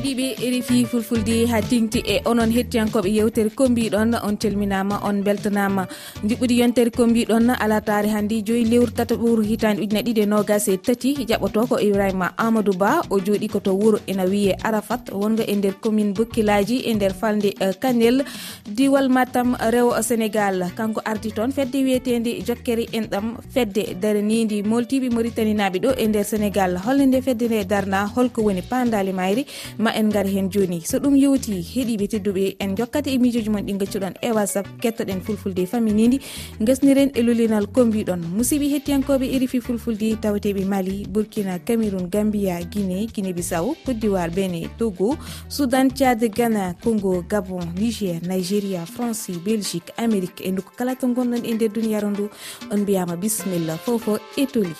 heeɗiɓe rfi fulfulde ha tingti e onon hettiyankoɓe yewtere kombiɗon on calminama on beltanama. Jiɓɓude yontere kombiɗon alatare hannde joyi lewru tata ɓowru hitande ujuna ɗiɗi e nogas e tati. Jaɓoto ko ibrahima amadou ba o jooɗi koto wuuro ena wiye arafat. Wonga e nder commune bokkilaji e nder falde e, kanel. Diwal matam rewo sénégal. Kanko ardi toon fedde wiyetede jokkere enɗam fedde daranidi moltiɓe mauritaninaɓe ɗo e nder sénégal. Holno nde fedde nde darna holko woni pandali mayri. ma ma en gar hen joni. So ɗum yewti heeɗiɓe tedduɓe en jokkata émijoji mon ɗi gaccuɗon e whatsapp kettoɗen fulfulde faminidi gasniren e lulinal kombiɗon musidɓe hettiyankoɓe erifi fulfulde tawateɓe mali burkina cameron gambia guiné guiné bissaw côte d'ivoire bene togo soudan thiade ghana congo gabon niger nigéria france belgique amérique. E nokku kala to gonɗon e nder duniyaru ndu on mbiyama bisimilla fofo etoli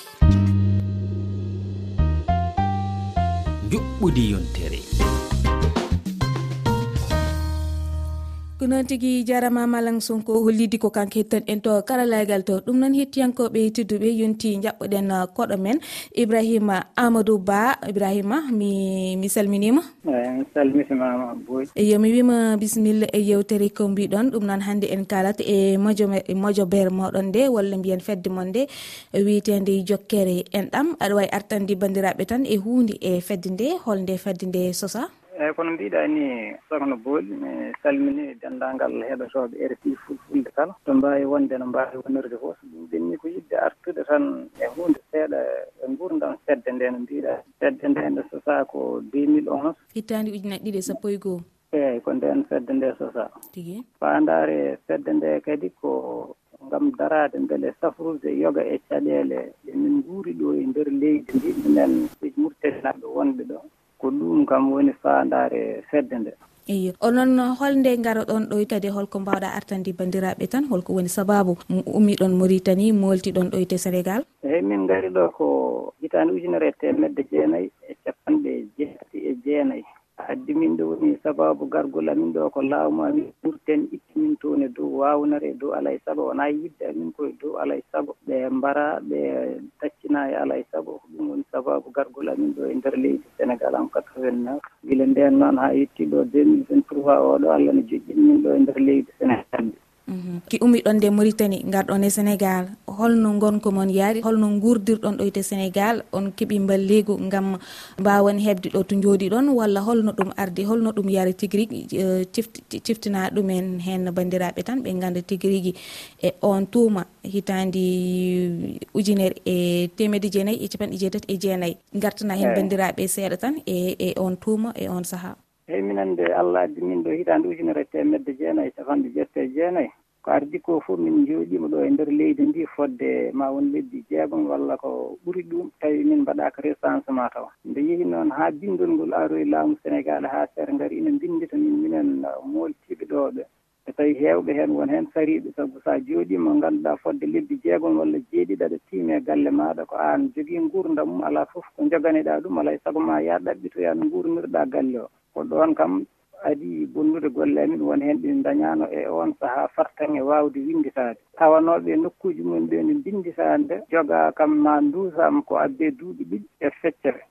juɓɓudi yontere. ko noon tigui jarama malang sonko hollidi ko kanko hettan en to karalagal to. Ɗum noon hettiyankoɓe tedduɓe yonti jaɓɓoɗen koɗo men. Ibrahima amadou ba ibrahima mi mi salminima. Mi salmitimama boy. Eyo mi wima bisimilla e yewtere ko mbiɗon. Ɗum noon hannde en kalata e mojo e mojo beere moɗon nde walla mbiyen fedde mon nde wiitede jokkere en ɗam. Aɗa wawi artandi bandiraɓe tan e hunde e fedde nde holnde fedde nde sosa. eyyi kono mbiɗa ni sokhna Booli mi salmini denndaangal heɗotooɓe RFI fulfulde kala. To mbaawi wonde no mbaawi wonirde fof. So ɗum ɓenni ko yidde artude tan e huunde seeɗa e nguurdam fedde nde no mbiɗa fedde nde nde sosaa ko deux mille onze. Hittaande ujunaɗe ɗiɗi e sappo e goho eeyi ko ndeen fedde nde sosaa. Tigi. Faandaare fedde nde kadi ko ngam daraade mbele safrude yoga e caɗeele. Emin nguuri ɗo e ndeer leydi ndi. Minen murtenaaɓe wonɓe ɗo. ko ɗum kam woni fandare fedde nde. Eyi onon holnde garoɗon ɗo tadi holko mbawɗa artandi bandiraɓe tan holko woni sababu ummiɗon maritani moltiɗon ɗoyte sénégal? Eyyi min gari ɗo ko hitande ujunere e temedde jeenayyi e capanɗe jeetati e jeenayyi. Addi min ɗo woni sababu gargol amin ɗo ko laaw ma min ɓurten min toon e dow wawnere e dow alay saago wona yidde amin koye dow alay saago. Ɓe mbara ɓe taccina e alay saago ko ɗum woni sababu gargol amin ɗo e nder leydi sénégal en 89 gila nden noon ha yettii ɗo 2023 oɗo allah ne joƴƴini min ɗo e nder leydi sénégal. Mhm. ki ummiɗon nde maritani garɗon e sénégal. Holno gonko moon yaari holno gurdirɗon ɗo ɗoyte sénégal on keeɓi balligu gam mbawan hebde ɗo to jooɗiɗon walla holno ɗum ardi holno ɗum yaari tigui rigui e, ciftina ɗumen hen bandiraɓe tan ɓe ganda tigui rigui e on tuuma hitandi ujunere e temedde jeenayyi e capanɗe jeetati e jeenayyi gartana hen bandiraɓe seeɗa tan e e on tuuma e on saaha eyyi minen de allah addi min ɗo hitande ujunere e temedde jeenayyi capanɗe jeetati e jeenayyi ko ardi ko fof min jooɗima ɗo e nder leydi ndi fodde ma won leddi jeegom walla ko ɓuri ɗum tawi min mbaɗaka recensement taw nde yeehi noon ha bindol ngol aroye laamu sénégal ha sere gaari ina bindita min minen moltiɓe ɗoɓe e tawi hewɓe hen won hen sariɓe saabu sa jooɗima ganduɗa fodde lebbi jeegom walla jeeɗiɗi aɗa tiime galle maɗa ko an jogui gurdam mum ala foof ko joganiɗa ɗum alay e saago ma ya ɗaɓɓitoya no gurnirɗa galle o ko ɗon kam adi bonnude golle amin won hen ɗin dañano e on saaha fartan e wawde winditade. Tawanoɓe nokkuji mumen ɓe ne binditande joga kam ma dusama ko abbe duuɓi ɗiɗi e feccere.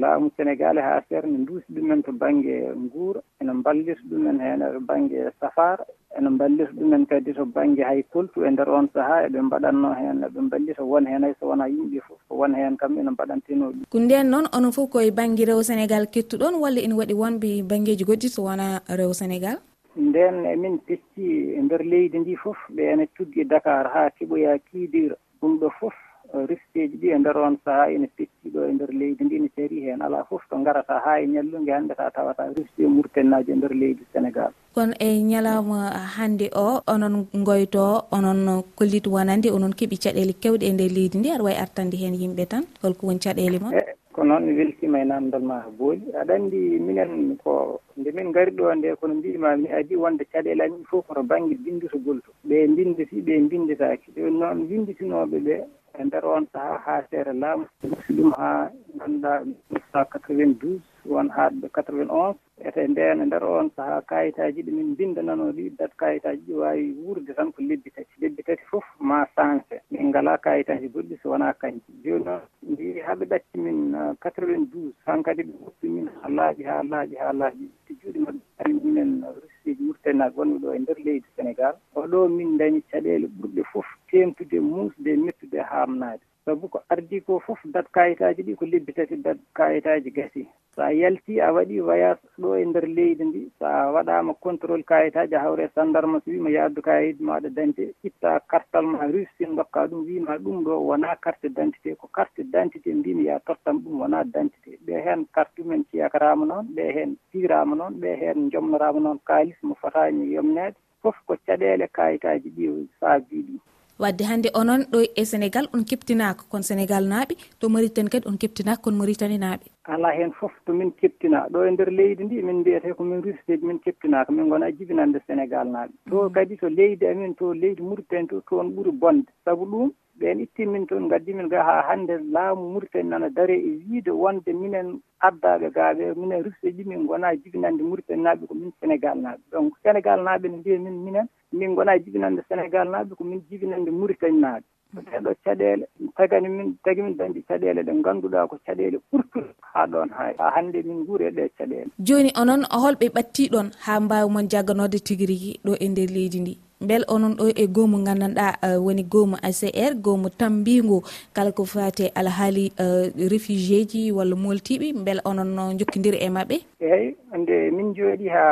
Laamu sénégal ha feere duusi ɗumen to banggue guura ene ballita ɗumen hen to banggue safara ene ballita ɗumen kadi to banggue hay koltu e nder on saaha eɓe mbaɗanno hen eɓe ballita won hen hay so wona yimɓe foof ko won hen kam ene mbaɗantenoɗi ko nden noon onon foof koye banggue rewo sénégal kettuɗon walla ene waɗi wonɓe banggueji goɗɗi so wona rewo sénégal? Nden emin pecci e nder leydi ndi foof ɓe ene cuggi dakar ha keɓoya kiidira ɗum ɗo fof risteji ɗi e nder on saaha ene pecci ɗo e nder leydi ndi ne seri hen. Ala foof to garata ha e ñallugue hande ta tawata riste murtennaji e nder leydi sénégal. Kono e ñalawma hannde o onon goyto onon kollit wonande onon keeɓi caɗele kewɗe e nder leydi ndi aɗa wawi artande hen yimɓe tan holko woni caɗele ma e, ko noon mi weltima e namdal ma booli. Aɗa anndi minen ko nde min ngari ɗo nde kono mbima mi adi wonde caɗele amin fof koto baŋnge binditogol to. Ɓe mbinditi ɓe mbinditaki ɗon noon mbinditinoɓe ɓe e nder on sahaa ha seere laamu mofti ɗum ha ganduɗa mille neuf cent quatre vingt douze won haɗɓe ɗo quatre vingt onze ete ndeen e ndeer oon sahaa kayitaaji ɗi min mbinndananoo ɗi dat kayitaji ɗi wawi wurde tan ko lebbi tati. Lebbi tati foof ma sanse min ngalaa kayitaji goɗɗi so wonaa kañji jooni noon mbi haɓe ɗacci min euh, quatre vingt douze han kadi ɓe woppi min haa laaɓi haa laaɓi haa laaɓi. Te juuɗe maɓɓe minen euh, nokkuuji murtana gonɗo ɗo e ndeer leydi sénégal. Oɗo min dañi caɗeele ɓurɗe fof teentude muusde mettude e haamnaade sabu ko ardi ko fof dat kayitaji ɗi ko lebbi tati dat kayitaji gasi. So a yalti a waɗi voyage ɗo e nder leydi ndi so a waɗama contrôle kayitaji a hawre sandarma so wima yaddu kayit maɗa dentité itta kartal ma russi dokka ɗum wima ɗum ɗo wona carte dentité ko carte dentité mbimi ya tottam ɗum wona dentité ɓe hen carte ɗumen ciyakarama noon ɓe hen pirama noon ɓe hen jomnorama noon kalis mo fotani yomnede foof ko caɗele kayitaji ɗi saabi ɗum wadde hannde onon ɗo e sénégal on keptinaka kon sénégal naaɓe to maritane kadi on keptinaka kon maritani naaɓe. Ala heen fof to min keptina ɗo e ndeer leydi ndi min mbiyete ko min rusiteji min keptinaka min gona jibinande sénégal naaɓe. To mm. kadi to leydi amin to leydi mauritani to toon ɓuuri bonde. Sabu ɗum ɓen ittin min toon ngaddimin ga ha hannde laamu muritani nana dare e wiide wonde minen addaɓe gaaɓe minen rufse ɗi min gona jibinande muritani naaɓe ko min sénégal naaɓe. Donc sénégal naaɓe ne mbiya min minen min gona jibinande sénégal naaɓe ko min jibinande muritani naaɓe. Ɗeɗo caɗele tagani min tagi min dañde caɗele ɗe ngannduɗaa ko caɗele ɓurtuɗe haa ɗon haa ha hannde min nguuri e ɗe caɗele jooni onon holɓe ɓattiiɗon haa mbaawi mon jagganode tigi rigui ɗo e nder leydi ndi. beel onon ɗo e goho mo gandanɗa eh, woni goho mo acr goho mo tambigo kala ko fati alhaali eh, réfugié ji walla moltiɓe beel onon no jokkodiri e mabɓe eyyi nde min jooɗi ha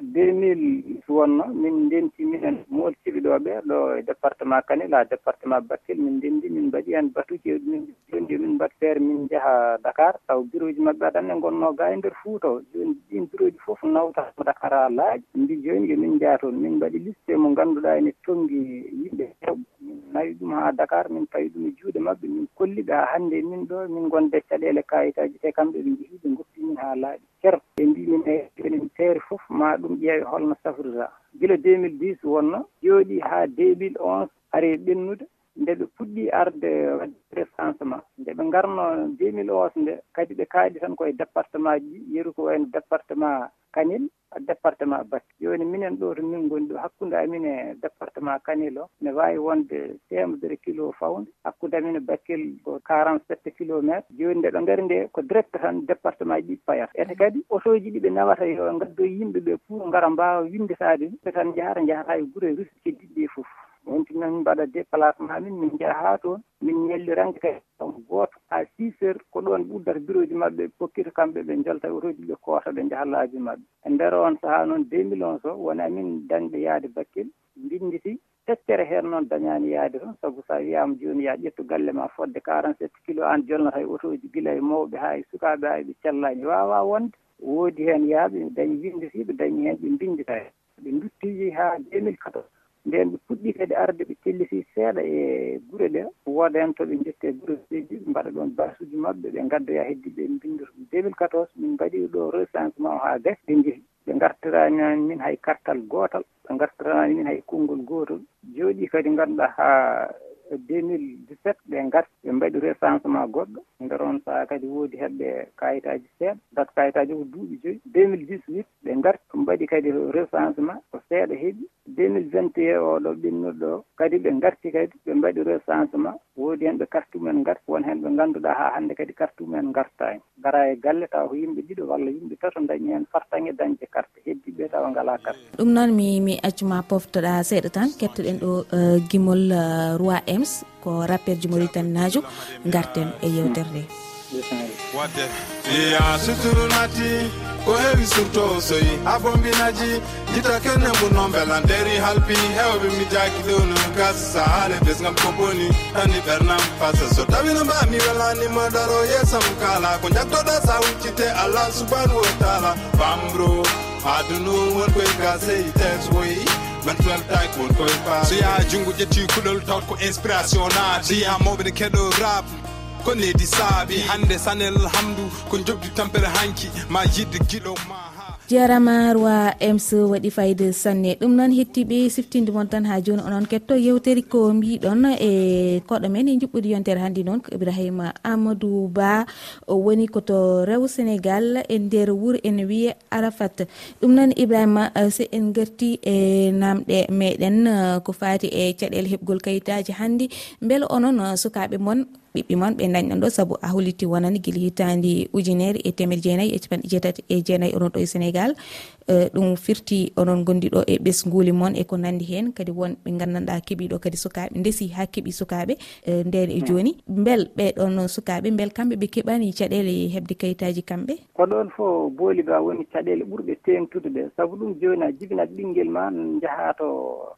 2000 wonno min ndenti minen moltiɓe ɗo ɓe ɗo département kanel ha département battel min ndendi min e e mbaɗi hen batuji min joni min mbaɗ feere min jaaha dakar taw bureau ji mabɓe aɗanne gonno ga e nder fouta joni ɗin bureau ji foof nawtamo dakar ha laaƴi mbi joni min jaa toon min mbaɗi liste e mo ngannduɗaa ene toŋngi yimɓe hewɓe min nawi ɗum haa dakar min pawi ɗum e juuɗe maɓɓe min kolli ɓe haa hannde min ɗo min ngonde caɗeele kayitaji te kamɓe ɓe njehii ɓe goppi min haa laaɓi cer. Ɓe mbimin e enen feere fof ma ɗum ƴeewe holno safrata gila 2010 wonno jooɗi haa 2011 ari ɓennude nde ɓe puɗɗi arde wadde recensement nde ɓe ngarno 2011 nde kadi ɓe kaaɗi tan koye département ji yeru ko wayno département kanel. département Basse joni minen ɗo to min goni ɗo hakkude amin e département Kanel o ne wawi wonde temedere kilo fawde. Hakkude amin e bakkel ko quarante sept kilométre joni nde ɗo gaari nde ko direct tan département ji ɗi payata ete kadi auto ji ɗiɓe nawata yo gaddoy yimɓeɓe pour gara mbawa windetade ɗum tan jahata jahata e guure russe keddiɗi ɗi foof wonti noon mbaɗa déplacement min min jaha haa toon min ñelliranke kadi gooto à six heures ko ɗoon ɓuddata bureau ji maɓɓe pokkita kamɓe ɓe jolta otoji ɓe koota ɓe njaha laabi maɓɓe. E ndeer on sahaa noon deux mille onze o wona min dañɓe yaade bakkel mbinditi tettere heen noon dañaani yaade toon sabu so a wiyaama jooni yo ƴettu galle ma fodde quarante sept kilo an jolnata e otoji gila e mawɓe haa e sukaaɓe haa e ɓe cellaani waawa wonde woodi heen yaaɓe dañi winditiiɓe dañi heen ɓe mbindita. Ɓe duttii haa deux mille quatorze. nden ɓe puɗɗi kadi arde ɓe tellifi seeɗa e gure ɗe wooda hen to ɓe jetti e gure ɗeji ɓe mbaɗa ɗon basuji maɓɓe ɓe gaddoya heddi ɓe mbindoto ɗum. 2014 min mbaɗi ɗo recensement ha gas ɓe jeehi ɓe gartiranani min hay kartal gotal ɓe gartiranani min hay konngol gotol jooɗi kadi ganduɗa ha 2017 ɓe garti ɓe mbaɗi recensement goɗɗo. Nder on saaha kadi woodi heɓɓe kayitaji seeɗa dat kayitaji ko duuɓi joyi. 2018 ɓe garti ɓe mbaɗi kadi recensement ko seeɗa heeɓi. 2021 oɗo ɓinnuɗo kadi ɓe garti kadi ɓe mbaɗi recensement woodi hen ɓe carte mumen garti won hen ɓe ganduɗa ha hande kadi carte mumen gartani gara e galle taw ko yimɓe ɗiɗo walla yimɓe tato dañi hen fartange dañde carte heddiɓe tawa ngala carte. Ɗum noon mi mi accuma poftoɗa seeɗa tan kettoɗen ɗo e, gimol e, roi ems ko rappeur ji mauritanie najo garten e yewtere nde. watte iya suturunati ko heewi surto soyi ha bombinaji jita kenne mbuno belan nderi halpi hewɓe mi jaki ɗowno gas sahale besgam ko boni hani ɓernam pasa so tawino mbami welanima daro yesam kala ko jagtoɗa sa wuccite allah subahanahu wa taala. Bambro haduno wonkoye gaseyi tes woyi bantuweltaki wonkoye pa so yaha junggo ƴetti kuɗol tawat ko inspiration naati ha mawɓe ne keɗo rap. ko leydi saabi hande sanel hamdu ko jobdi tampere hanki ma yidde giɗo ma jarama roi ms waɗi fayde sanne. Ɗum noon hettiɓe siftinde mon tan ha joni onon ketto yewteri ko mbiɗon e koɗo men e juɓɓudi yontere hanndi noon ko ibrahima amadou ba. O woni koto rew sénégal e nder wuuro ene wiye arafat. Ɗum noon ibrahima e, se en garti e namɗe meɗen e, ko fati e caɗele heɓgol kayitaji hanndi beele onon sukaɓe moon ɓiɓɓe man ɓe dañɗon ɗo saabu a holliti wonani guila hitande ujunere e temedde jeenayyi e capanɗe jeetati e jeenayyi e onon ɗo e sénégal. Eh, ɗum firti onon gondiɗo e ɓesguli moon e ko nandi hen kadi won ɓe gandanɗa keeɓiɗo kadi sukaɓe ndesi ha keeɓi sukaɓe eh, nden e hmm. joni beel ɓeɗon sukaɓe beel kamɓe ɓe keeɓani caɗele hebde kayitaji kamɓe? Ko ɗon fo booli ga woni caɗele ɓurɓe tengtude ɗe. Saabu ɗum joni a jibinat ɓinguel ma jaaha to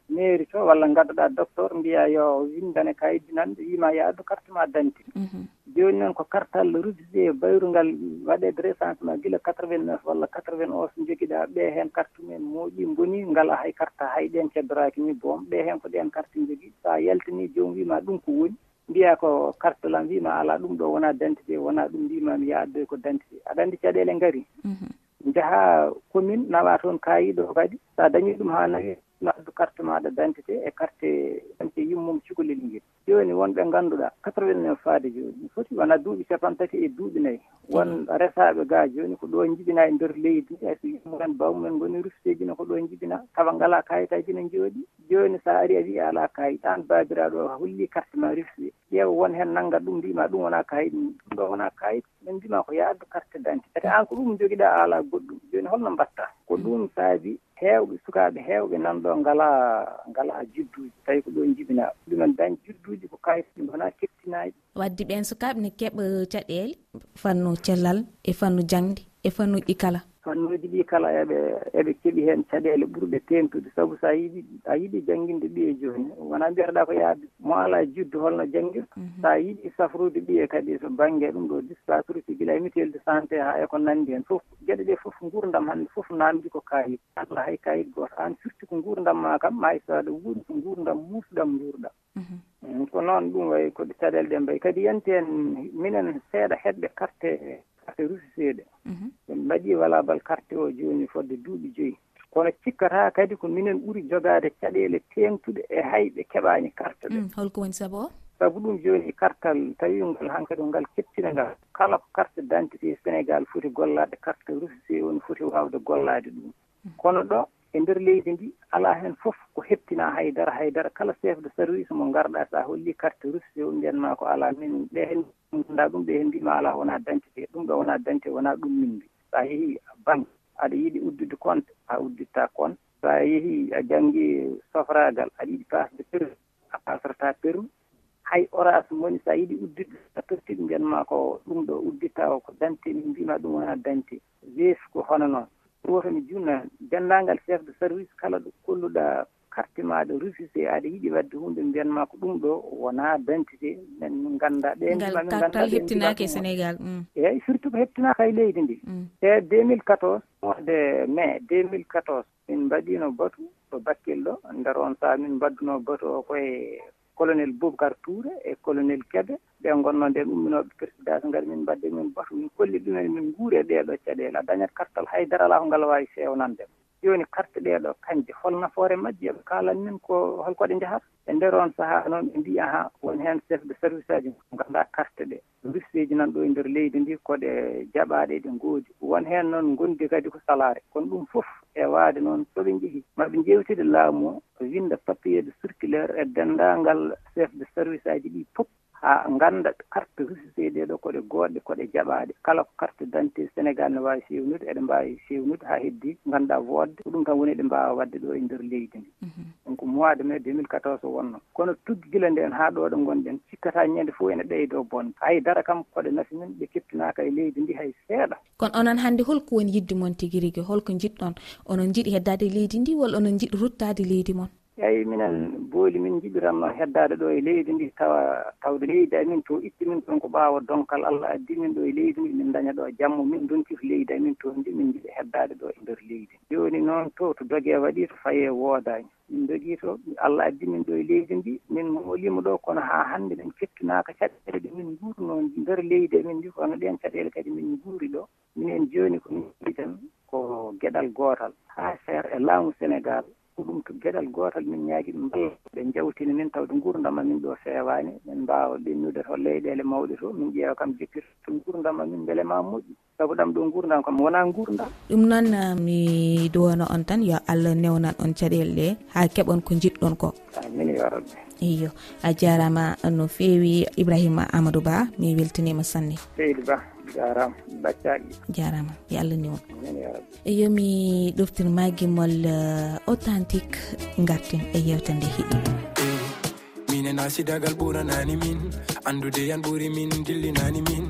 mairie to walla gaddoɗa docteur mbiya yo windane kayit dinanɗe wima yaadu carte ma danti mhm. jooni noon ko kartal ruddide e bayrungal waɗeede recensement gila 89 walla 91 so jogiɗa ɓe heen carte mumen mooƴi boni ngala hay carte hay ɗen keddoraaki ni boom ɓe heen ko ɗen carte jogii so a yaltinii joomum wiima ɗum ko woni mbiya ko carte la mbima ala ɗum ɗo wona dentité wona ɗum mbimami yaaddoy ko dentité aɗa anndi caɗeele ngari mhm. njaha commune nawa toon kaayiɗo kadi so a dañii ɗum haa nawi addu carte maɗa dentité e carte carte yimmum cukalel ngel. joni wonɓe ganduɗa quatre vingt neuf faade joni. Foti wona duuɓi capan tati e duuɓi nayyi mm. won resaɓe ga joni ko ɗo jibina e nder leydi ayso mumen bawmumen goni rusteji no ko ɗo jibina tawa ngala kayitaji no jooɗi joni sa ari a wi ala kayit an babiraɗo a holli carte ma refusé ƴeewa won hen nangga ɗum mbima ɗum wona kayit ɗum ɗo wona kayit. Min mbima ko yaaddu carte d' identité ete an ko ɗum joguiɗa ala goɗɗum. Joni holno mbatta. Ko ɗum saabi heewɓe sukaaɓe heewɓe nan ɗo ngalaa ngalaa judduuji. Tawi ko ɗon jibinaa ɗumen dañ judduuji ko kayitɗi ngonaa kebtinaaji wadde ɓeen sukaaɓe ne keɓa caɗeele e fannu cellal e fannu jaŋde e fannuji ɗi kala. fannuji ɗi kala eɓe eɓe keeɓi hen caɗele ɓurɗe sabu so a yiɗi a yiɗi jannginde ɓiye jooni wona mbiyaɗa ko yaade mo ala juddu holno janngir mhm. so a yiɗi safrude ɓiye kadi so baŋnge ɗum ɗo dispature gila e mutuelle de santé haa e ko nanndi heen fof geɗe ɗe fof nguurdam hannde fof naamdi ko kayit allah hay kayit gooto. Aan surtout ko nguurdam ma kam ma isaɗa wuuri ko gurdam musɗam jurɗam mhm. ko noon ɗum wayi koɗe caɗeele ɗe mbayi kadi yanti en minen seeɗa heɗɓe carte aka rusi seeɗa. Mhm. Min mbaɗi walabal carte o jooni fodde duuɓi joyi. Kono cikkata kadi ko minen ɓuri jogaade caɗeele teentuɗe e hayɓe keɓaani carte ɗe. Mm, holko woni sabu o? Sabu ɗum jooni kartal tawi ngal hankadi ko ngal keptina ngal. Kala carte d' identité sénégal foti gollaade carte russe woni foti waawde gollaade ɗum. Mm. Kono ɗo e ndeer leydi ndi alaa heen fof ko heɓtinaa haydara haydara kala chef de service mo ngarɗaa so a hollii carte russe o mbiyanmaa ko alaa min ɓe heen nganndaa ɗum ɓe heen mbima alaa wonaa dentité ɗum ɗo wonaa dentité wonaa ɗum min mbi so a yehii banque aɗa yiɗi uddude compte a uddittaa compte. So a yehii a janngii sofraagal aɗa yiɗi passe de permis a pasrataa permis. Hay orage moni so a yiɗi uddidde a tottiɗe ɗum mbiyanmaa ko ɗum ɗo uddittaa o ko dentité min mbima ɗum wonaa dentité weesu ko hono noon. goto mi junna denndaangal chef de service kala ɗo kolluɗa carte maɗa refusé aɗa yiɗi wadde hunde mbiyanma ko ɗum ɗo wona dentité min ganda ɗengal heptinaki e sénégal mm. eyyi surtout ko heptinaka e leydi ndi. Mm. E 2014 wonde mai 2014 min mbaɗino batu to bakkel ɗo nder on saaha min mbadduno batu o koye colonel Boubacar Touré e colonel Kebe. Ɓe gonno nden umminoɓe persidage ngari min mbadde min batu min kolli ɗumen min guuri e ɗeɗo caɗele a dañat kartal haydara ala ko ngal wawi fewnandema jooni carte :fra ɗee ɗoo kannje hol nafoore majje yooɓe kaalan min ko holko ɗe njahata e nder on sahaa noon ɓe mbi ahan woni heen chef de service aji nganndaa carte :fra ɗee. Dursiji nan ɗo e ndeer leydi ndi koɗe jaɓaaɗe ɗe ngoodi. Won heen noon ngonndi kadi ko salaare. Kono ɗum fof e waade noon so ɓe njehii. Maa ɓe laamu o winda papier de circulaire e denndaangal chef de service aji ɗi fof. ha ganda carte russiteɗe ɗo koɗe goɗɗe koɗe jaɓaɗe kala ko carte d' identité sénégal ne wawi fewnude eɗe mbawi fewnude ha heddi ganduɗa wodde ko ɗum kam woni ɗe mbawa wadde ɗo e nder leydi ndi. Mhm. Donc mois de mai 2014 wonno. Kono tuggi guila nden ha ɗo ɗo gonɗen cikkata ñande fo ene ɗeydo bonde. Haydara kam koɗe nafi men ɓe keptinaka e leydi ndi hay seeɗa. Kono onon hannde holko woni yidde moon tigui rigui holko jiɗɗon onon jiiɗi heddade leydi ndi walla onon jiiɗi ruttade leydi moon eeyi minen mm. booli min jiɓiratno heddaade ɗo e leydi ndi tawa tawde leydi amin to itti min toon ko ɓaawa donkal allah addi min ɗo e leydi ndi min daña ɗo e jammo min donki to leydi amin to ndi min jiɓi heddaade ɗo e ndeer leydi jooni noon to to dogee waɗii to fayee woodaani min dogii to allah addi min ɗo e leydi ndi min moolima ɗo kono haa hannde min kettinaaka caɗeele ɗe min nguurnoo ndeer leydi amin ndi kono ɗeen caɗeele kadi min nguuri ɗo. Minen jooni ko min tan ko geɗal gootal haa feere e laamu sénégal ko ɗum to geɗal gootal min ñaagi ɗum ɓe njawtini min tawde nguurdam amin ɗo feewaani. Min mbaawa ɓennude to leyɗeele mawɗe to min ƴeewa kam jikkir to nguurdam amin mbele ma moƴƴi. Sabu ɗam ɗo nguurdam kam wonaa nguurdam. Ɗum noon ah, mi duwono on tan yo allah newnan on caɗeele ɗe haa keɓon ko jiɗɗon ko. Min yoraɓe eyo a jarama no feewi ibrahima amadou ba mi weltanima sanne. Seydi ba. jarama baccaɗi jarama yo allah ni on. E yomi ɗoftir maguimol eh, authentique garten e yewte nde heeɗi minen asidagal ɓuranani min andude yan ɓuri min dillinani min.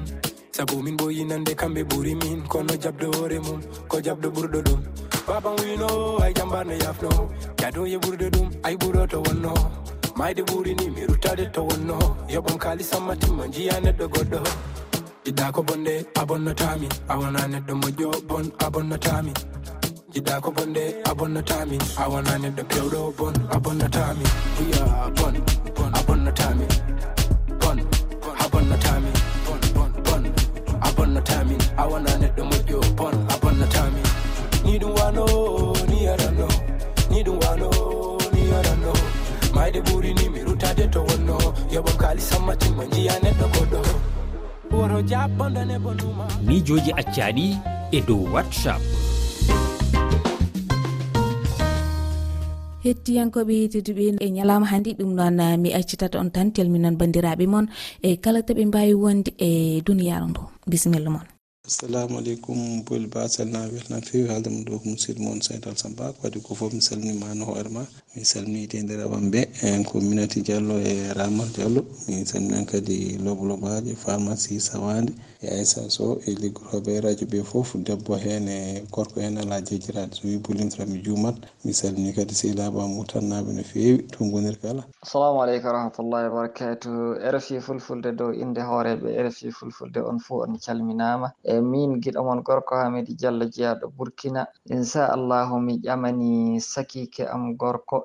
Sabu min bo yinande kamɓe ɓuri min kono jabdo hoore mum ko jabdo ɓurɗo ɗum. Baban wino ay jambarno yafno jadoye ɓurde ɗum ay ɓuro to wonno. Mayde ɓurini mi ruttade to wonno. Yoɓon kalisammatimma jiya neɗɗo goɗɗo. jiɗɗa ko bonde a bonnotami. A wona neɗɗo moƴƴo bon a bonnotami. Jiɗɗa ko bonde a bonnotami. A wona neɗɗo pewɗo bon a bonnotami. Iya bon bon a bonnotami. Bon a bonnotami. Bon bon bon a bonnotami. A wona neɗɗo moƴƴo bon a bonnotami. Ni ɗum wano ni yaranno ni ɗum wano ni yaranno mayde ɓuurini mi rutade to wonno. Yoɓon kaali kalisammatima jiya neɗɗo goɗɗo. miijoji accaɗi e dow whatsapp hettiyankoɓe tedduɓe e ñalama hannde ɗum noon eh, mi accitata on tan telminon bandiraɓe moon e eh, kala toɓe mbawi wonde eh, e duniyaru ndu. Bisimilla moon assalamu aleykum boyl ba na welna fewi haalde mum ɗo ko musidɗo moon saydal samba ko waɗi ko foof mi salminima no hoore ma. mi salmini dendirabam ɓe en ko minati diallo e ramar diallo. Mi salminan kadi lobo lobaji pharmacie sawande e aissa sow e liggoroɓe radio ɓe foof debbo hen e gorko hen ala jejirade so wi bolintiram mi juumat. Mi salmini kadi sehlaba mutannaɓe no fewi to gonir kala. Assalamu aleykum warahmatullahi wabarakatu rfi fulfulde dow inde hooreɓe rfi fulfulde on fo on calminama e min giɗo mon gorko hamidi diallo jeyaɗo burkina. Inchallahu mi ƴamani sakike am gorko.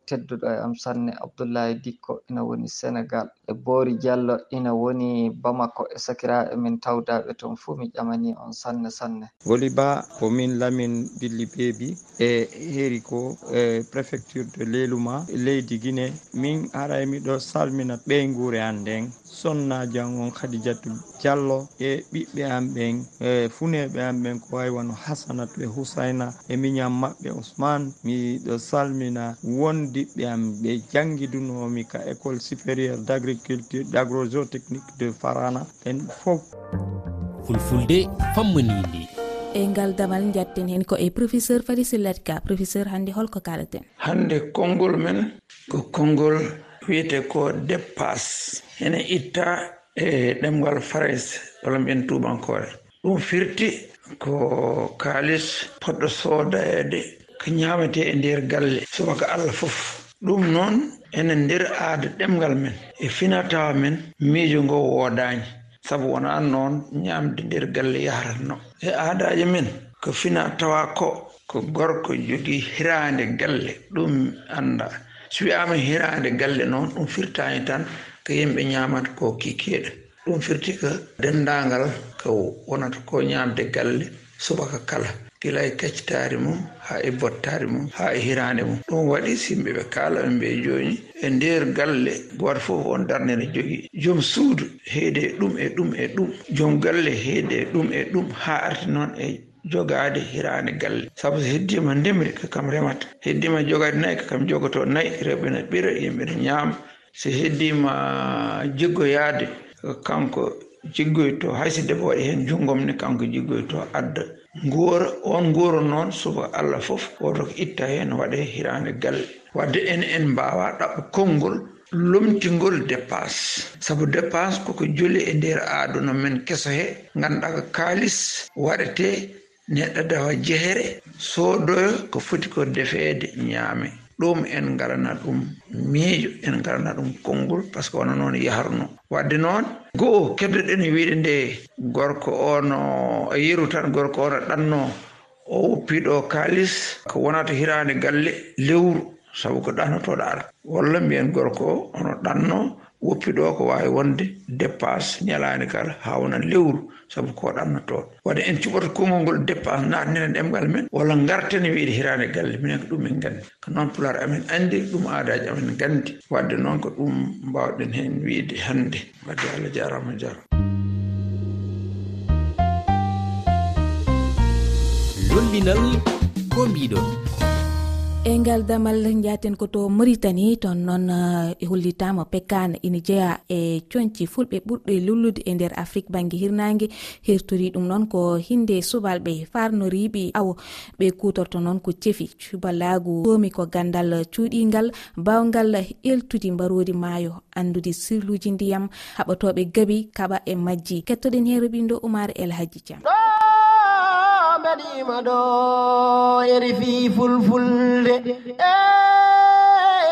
tedduɗo e am sanne abdoullahi dikko ina woni sénégal e boori diallo ina woni bamako e sakiraɓe min tawdaɓe toon fuu mi ƴamani on sanne sanne. Voli ba ko min lamin billi beebi e heeri ko e préfecture de leluma leydi guine min ara miɗo salmina ɓeyguure an nden. Sonnajan on khadijatu diallo e ɓiɓɓe an ɓen e funeɓe an ɓen ko wawi wano hasanatu e husayna e miñam maɓɓe ousmane. Miɗo salmina wonde ɓiɓɓe am ɓe jangidunoomi ka école supérieur d' agriculture d' agrogéotechnique de farana. En fof. Fulfulde fammanide e ngal damal jatten hen ko e professeur fadi sillat ka professeur hannde holko kalaten hannde konngol men ko konngol wiyete ko dépasse ene itta e ɗemgal farais walla mbiyen tubankore. Ɗum firti ko kaalis poɗɗo soodayede ko ñaamete e nder galle. Subaka allah fof ɗum noon ene nder aada ɗemgal men e finatawa men miijo ngo woodaani. Sabu wonaa noon ñaamde nder galle yaharatno e aadaaji men ko finatawa ko ko gorko jogii hiraande galle ɗum annda. So wiyaama hiraande galle noon ɗum firtaani tan ko yimɓe ñaamata ko kiikeeɗe ɗum firti ko denndaangal ko wonata ko ñaamde galle subaka kala. gila e keccitaari mum haa e bottaari mum haa e hiraande mum. Ɗum waɗi simɓe ɓe kaala ɓe mbiye jooni e ndeer galle. Gooto fof on darde ne jogii joom suudu heede ɗum e ɗum e ɗum. Joom galle heede ɗum e ɗum. Haa arti noon e jogaade hiraande galle. Sabu so heddima ndemri ko kam remata. Heddima jogaade nayi ko kam jogoto nayi. Rewɓe ne ɓira yimɓe ne ñaama. So heddima jiggoyaade kanko jiggoyto hayso debbo waɗi heen junngom ne kanko jiggoyto adda. goora on gooro noon suba allah fof woto ko itta heen waɗe hirande galle wadde en en mbawa ɗaɓɓa konngol lomtingol dépense. Sabu dépense koko joli e nder aduna men keso he ganduɗa ko kalis waɗete neɗɗo dawa jehere soodoyo ko foti ko defeede ñaame. ɗum en garana ɗum miijo en garana ɗum konngol par ce que wona noon yaharno. Wadde noon go'o keddoɗen wiide nde gorko ono yeru tan gorko ono ɗanno o woppiɗo kaalis ko wonata hiraande galle lewru sabu ko ɗanotoɗo ara. Walla mbiyen gorko o ono ɗanno woppi ɗo ko wawi wonde dépense ñalani kala ha wona lewru. Saabu koɗanno toon. Wadde en cuɓata kongol ngol dépense natninen ɗemgal men walla garten wiide hirande galle minen ko ɗum en gandi ko noon pular amen andi ɗum aadaji amen gandi wadde noon ko ɗum mbawɗen hen wiide hande wadde allah jarama jarama lollinal ko mbiɗon e ngal damal jaten koto maritani ton noon eh, e hollitama pekkan ina jeeya e coñci e fulɓe ɓurɗe lullude e nder afrique banggue hirnangue hertori ɗum noon ko hinde subalɓe farnoriɓe. Awo ɓe kutorto noon ko cefi cuballagu tomi ko gandal cuuɗigal bawgal eltude mbarodi maayo. Andude sirluji ndiyam haɓatoɓe gaabi kaɓa e majji. Kettoɗen heroɓindo oumar el hadji diam mbaɗima ɗo eri fi fulfulde. E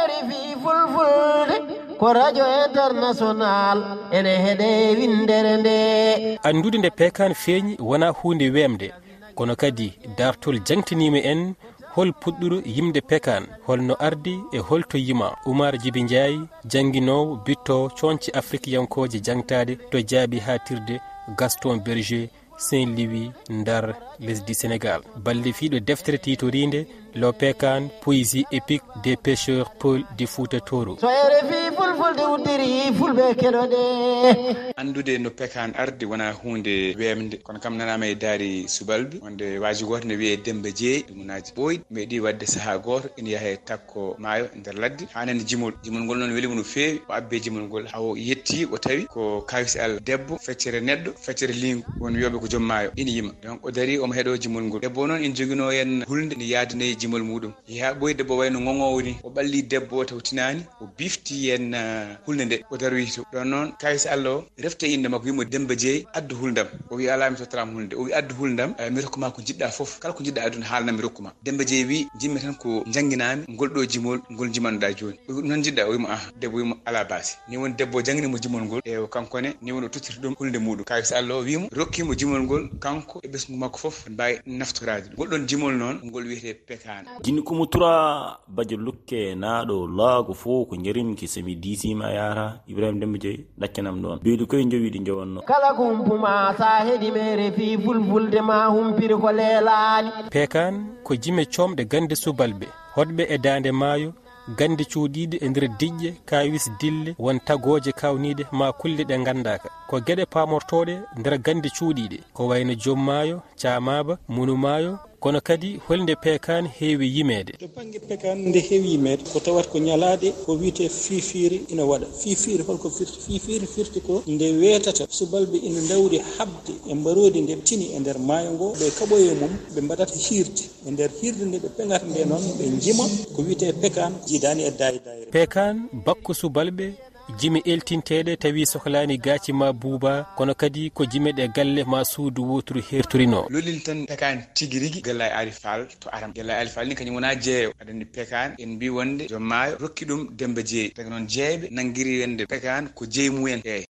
eri fi fulfulde. Ko radio international ene heeɗe windere nde. Andude nde pekan feeñi wona hunde wemde kono kadi dartol jangtinima en hol puɗɗuru yimde pekan. Holno ardi e holto yima. Oumar djiby ndiaye jangguinowo bitto coñce afrique yankoje jangtade to jaabi hatirde gaston berger saint louis nder lesdi sénégal. Balle ballifiɗo deftere titorinde lopekan poésie épique des pêcheurs paul de fouta toro so ere fi fulfulde uddiri fulɓe keɗoɗe andude no pekan ardi wona hunde wemde kono kam nanama e daari subalɓe wonde waji goto ne wiye dembe jeeyi ɗumunaji ɓooyɗi meeɗi wadde saaha goto ene yaahe takko maayo e nder ladde. Hanani jimol jimol ngol noon welimo no feewi. O abbe jimol ngol hawo yetti o tawi ko kawis allah. Debbo feccere neɗɗo feccere lingu won wiyoɓe ko joom maayo. Ina yima. Donc o daari omo heeɗo jimol ngol. Debbo noon ene joguino hen hulde ne yaadanayi jimol muɗum. Yaha ɓoyi debbo wayno ŋoŋowo ni o ɓalli debbo o tawtinani o bifti hen ah, hulde nde o darwito ɗon noon kayis allah o refte inde makko wimo demba jeeyi addu huldam. O wi ala mi tottanama hulde o wi addu huldam ah, mi rokkuma ko jiɗɗa foof kala ko jiɗɗa aduna haalnami rokkuma demba jeeyi wi jimmi tan ko jangguinami ngol ɗo jimol ngol jimanoɗa joni o wi ɗum tan jiɗɗa o wimo aha debbo wimo ala basi ni woni debbo o jangguinimo jimol ngol e kankone ni woni o tottiri ɗum hulde muɗum. Kayis allah o wimo rokkimo jimol ngol kanko e ɓesgu makko foof mbawi naftorade ɗum. Ngol ɗon jimol noon ngol wiyete pk hitande jinni kuma tura baje lukke naɗo laago fo ko jarimki somi disima yara ibrahima demba jeyi ɗaccanam ɗon. Beydi koye jowi ɗi jowanno kala ko humpuma sa heeɗi mere fi fulfulde ma humpiri ko leelani pekan ko jime comɗe gande subalɓe hoɗɓe e dande maayo gande cuuɗiɗe e nder diƴƴe kawis dille won tagoje kawniɗe ma kulle ɗe gandaka ko gueɗe pamortoɗe nder gande cuuɗiɗe ko wayno jommayo camaba munumayo kono kadi holde peekan heewi yimeede. To banggue peekan nde heewi yimeede ko tawat ko ñalaade ko wiyete fiifiri ina waɗa. Fiifiri holko firti fiifiri firti ko nde weetata. Subalɓe ina dawri habde e mbarodi nde tini e nder maayo ngo ɓe kaɓoye mum ɓe mbaɗata hirde e nder hirde nde ɓe peŋata nde noon ɓe jima ko wiyete pekan jidani e dayi dayre pekan bakko subalɓe jimi eltinteɗe tawi sohlani gaci ma buuba kono kadi ko jime ɗe galle ma suudu woturu hertorino lolil tan pekan tigui rigui gellay ali fall to aram. Gellay ali fall ni kañum wona jeeyo. Aɗani pekan en mbi wonde. Joom maayo rokki ɗum demba jeeyi daga noon jeeyɓe nanguiri wonde pekan ko jeey mumen. Eyyi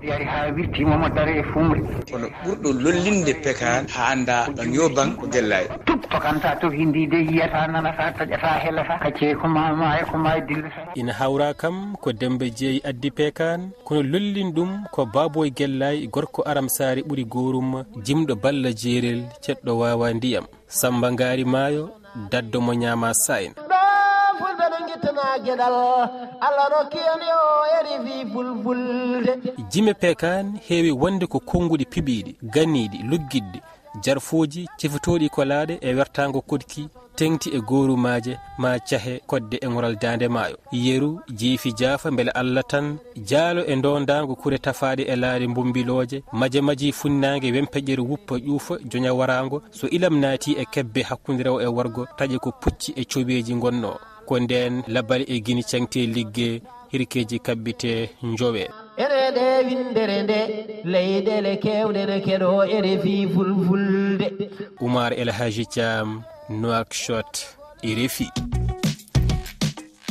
foti ari ha wirtimomo dare e fumri. Kono ɓurɗo lollinde pekan ha anda ɗon yo ban ko guellani tub tokanta to hindi de yiyata nanata taƴata helata kacce ko mama e ko ma e dillata ina hawra kam ko dembe jeeyi addi pekan kono lollin ɗum ko baboye guellay gorko aram sari ɓuuri gorum jimɗo balla jeerel ceɗɗo wawa ndiyam. Samba gaari maayo daddo mo ñama sa en ɓetana geɗal allah rokkiyani o eri wi fulfulde. Jime pekani heewi wonde ko konnguɗi piɓiɗi ganiɗi luggiɗɗi jarfuuji cefotoɗi kolaɗe e wertago kodki tengti e gorumaje ma cahe kodde e goral dande maayo. Yeru jeefi jaafa beele allah tan jaalo e dondago kure tafaɗe e laari bombiloje maje maji funnague wempeƴere wuppa ƴuufa joña warango so ilam naati e kebbe hakkude rew e worgo taƴe ko pucci e coɓeji gonno hakkude nden labbal e guini cengte ligge hirkeji kabbite jowe ereɗe windere nde leyɗele kewɗene keɗo ere fi fulfulde. Oumar elhaji thiam noakchot e refi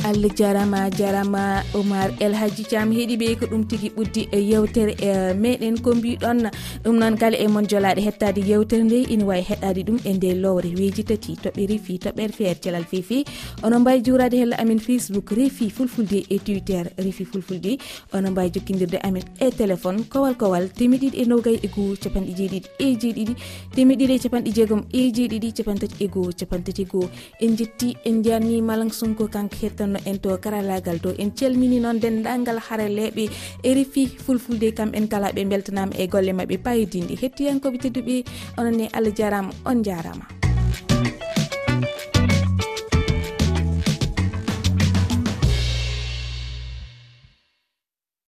allah jarama jarama oumar el hadji cam heeɗi ɓe ko ɗum tigui ɓuddi e yewtere e meɗen ko mbiɗon. Ɗum noon kala e mon jolaɗe hettade yewtere nde ina wawi heɗade ɗum e nde lowre weji tati. Toɓɓe refi toɓɓere feere thelal fefi onon mbawi jurade hello amin facebook refi fulfulde e twitter refi fulfulde. Onon mbawi jokkidirde amin e téléphone kowal kowal temeɗiɗi e nogay e goho capanɗe jeeɗiɗi e jeeɗiɗi. Temeɗiɗi e capanɗe jeegom e jeeɗiɗi capantati e goho capantati e goho en jetti en jarni malang sonko kanko hettan waɗanno en to karallagal to en calmini noon dendagal haraleɓe e refi fulfulde kam en kala ɓe beltanama e golle mabɓe payidinɗi hettiyankoɓe tedduɓe onon allah jarama on jarama